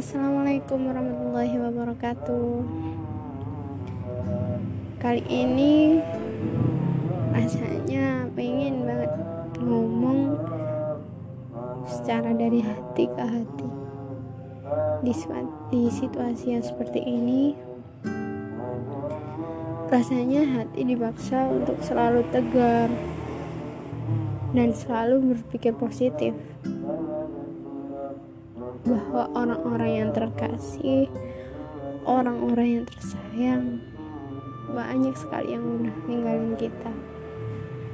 Assalamualaikum warahmatullahi wabarakatuh. Kali ini Rasanya pengen banget Ngomong Secara dari hati ke hati. Di, di situasi yang seperti ini Rasanya hati dipaksa untuk selalu tegar Dan selalu berpikir positif bahwa orang-orang yang terkasih, orang-orang yang tersayang, banyak sekali yang udah ninggalin kita.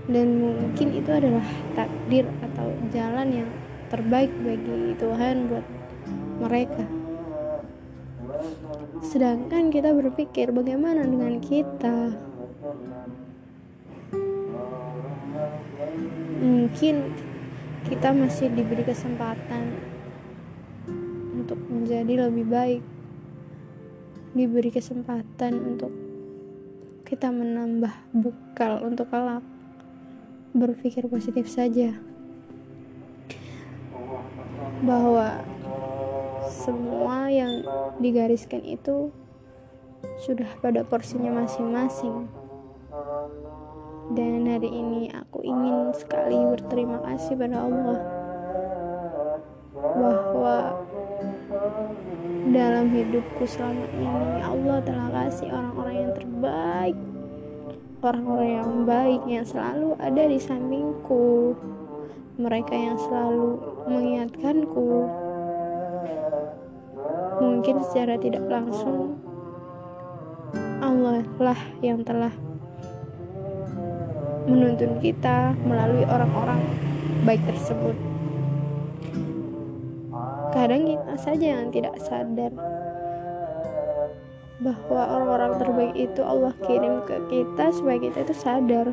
Dan mungkin itu adalah takdir atau jalan yang terbaik bagi Tuhan buat mereka. Sedangkan kita berpikir bagaimana dengan kita? Mungkin kita masih diberi kesempatan untuk menjadi lebih baik. Diberi kesempatan untuk kita menambah bukal untuk kelak berpikir positif saja. Bahwa semua yang digariskan itu sudah pada porsinya masing-masing. Dan hari ini aku ingin sekali berterima kasih pada Allah bahwa dalam hidupku selama ini. Allah telah kasih orang-orang yang terbaik orang-orang yang baik yang selalu ada di sampingku mereka yang selalu mengingatkanku. Mungkin secara tidak langsung Allah lah yang telah menuntun kita melalui orang-orang baik tersebut Kadang kita saja yang tidak sadar bahwa orang-orang terbaik itu Allah kirim ke kita supaya kita itu sadar.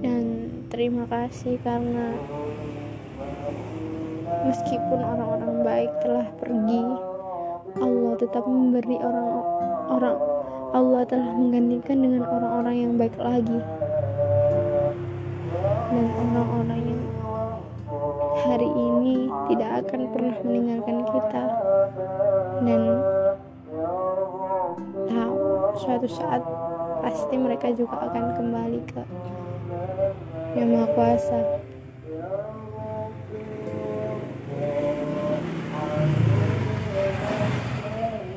Dan terima kasih karena meskipun orang-orang baik telah pergi, Allah tetap memberi orang-orang Allah telah menggantikan dengan orang-orang yang baik lagi. Dan orang-orang yang hari ini tidak akan pernah meninggalkan kita. Dan tahu suatu saat pasti mereka juga akan kembali ke yang maha kuasa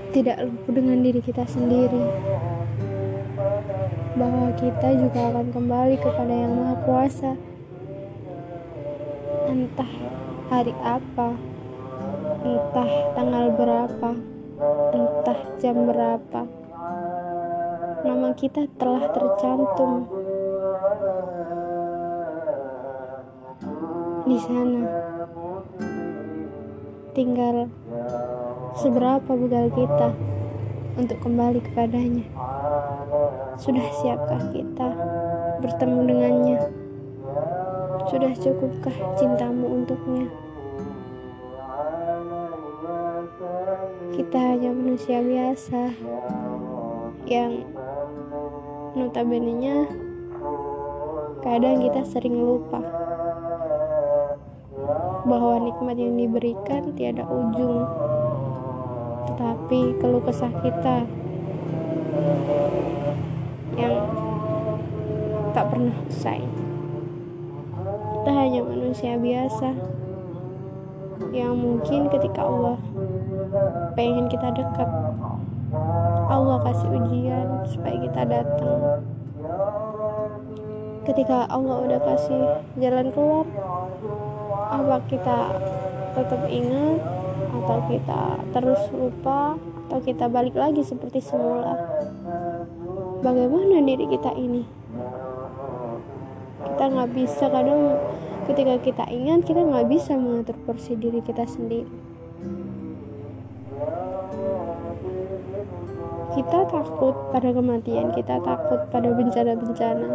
tidak lupa dengan diri kita sendiri. Bahwa kita juga akan kembali kepada yang maha kuasa. Entah hari apa entah tanggal berapa entah jam berapa nama kita telah tercantum di sana. Tinggal seberapa bekal kita untuk kembali kepadanya. Sudah siapkah kita bertemu dengannya? Sudah cukupkah cintamu untuknya? Kita hanya manusia biasa yang notabene-nya kadang kita sering lupa bahwa nikmat yang diberikan tiada ujung tetapi keluh kesah kita yang tak pernah usai. Kita hanya manusia biasa yang mungkin ketika Allah pengen kita dekat Allah kasih ujian supaya kita datang. Ketika Allah udah kasih jalan keluar apa kita tetap ingat atau kita terus lupa atau kita balik lagi seperti semula. Bagaimana diri kita ini? Kita nggak bisa kadang ketika kita ingat kita nggak bisa mengatur porsi diri kita sendiri. Kita takut pada kematian kita takut pada bencana-bencana.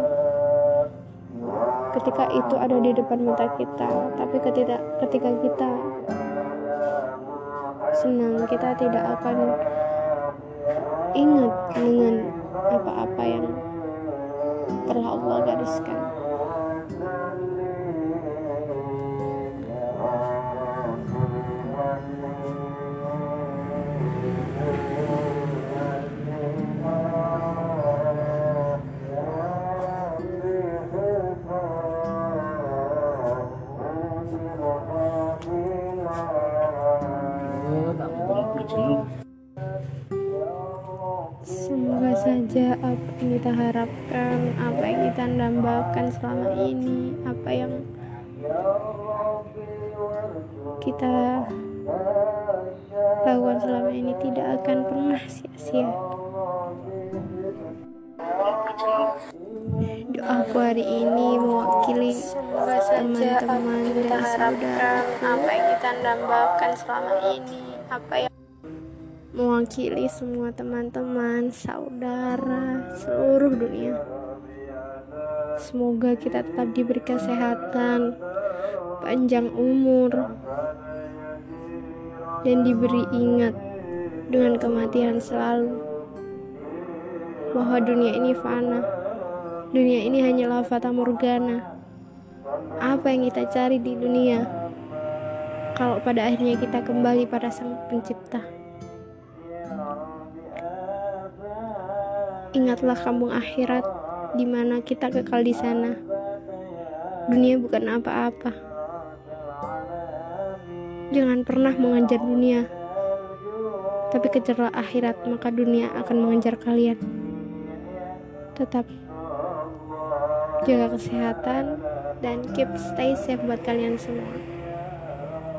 Ketika itu ada di depan mata kita tapi ketika ketika kita senang. Kita tidak akan ingat dengan apa-apa yang telah Allah gariskan Semoga saja apa yang kita harapkan, apa yang kita dambakan selama ini, apa yang kita lakukan selama ini tidak akan pernah sia-sia. Doaku hari ini mewakili teman-teman dan saudara apa yang kita dambakan selama ini, apa yang mewakili semua teman-teman, saudara, seluruh dunia. Semoga kita tetap diberi kesehatan, panjang umur, dan diberi ingat dengan kematian selalu bahwa dunia ini fana. Dunia ini hanyalah fata morgana. Apa yang kita cari di dunia? Kalau pada akhirnya kita kembali pada Sang Pencipta. Ingatlah kampung akhirat di mana kita kekal di sana. Dunia bukan apa-apa. Jangan pernah mengejar dunia, tapi kejarlah akhirat, maka dunia akan mengejar kalian. Tetap jaga kesehatan dan keep stay safe buat kalian semua.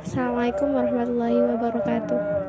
Assalamualaikum warahmatullahi wabarakatuh.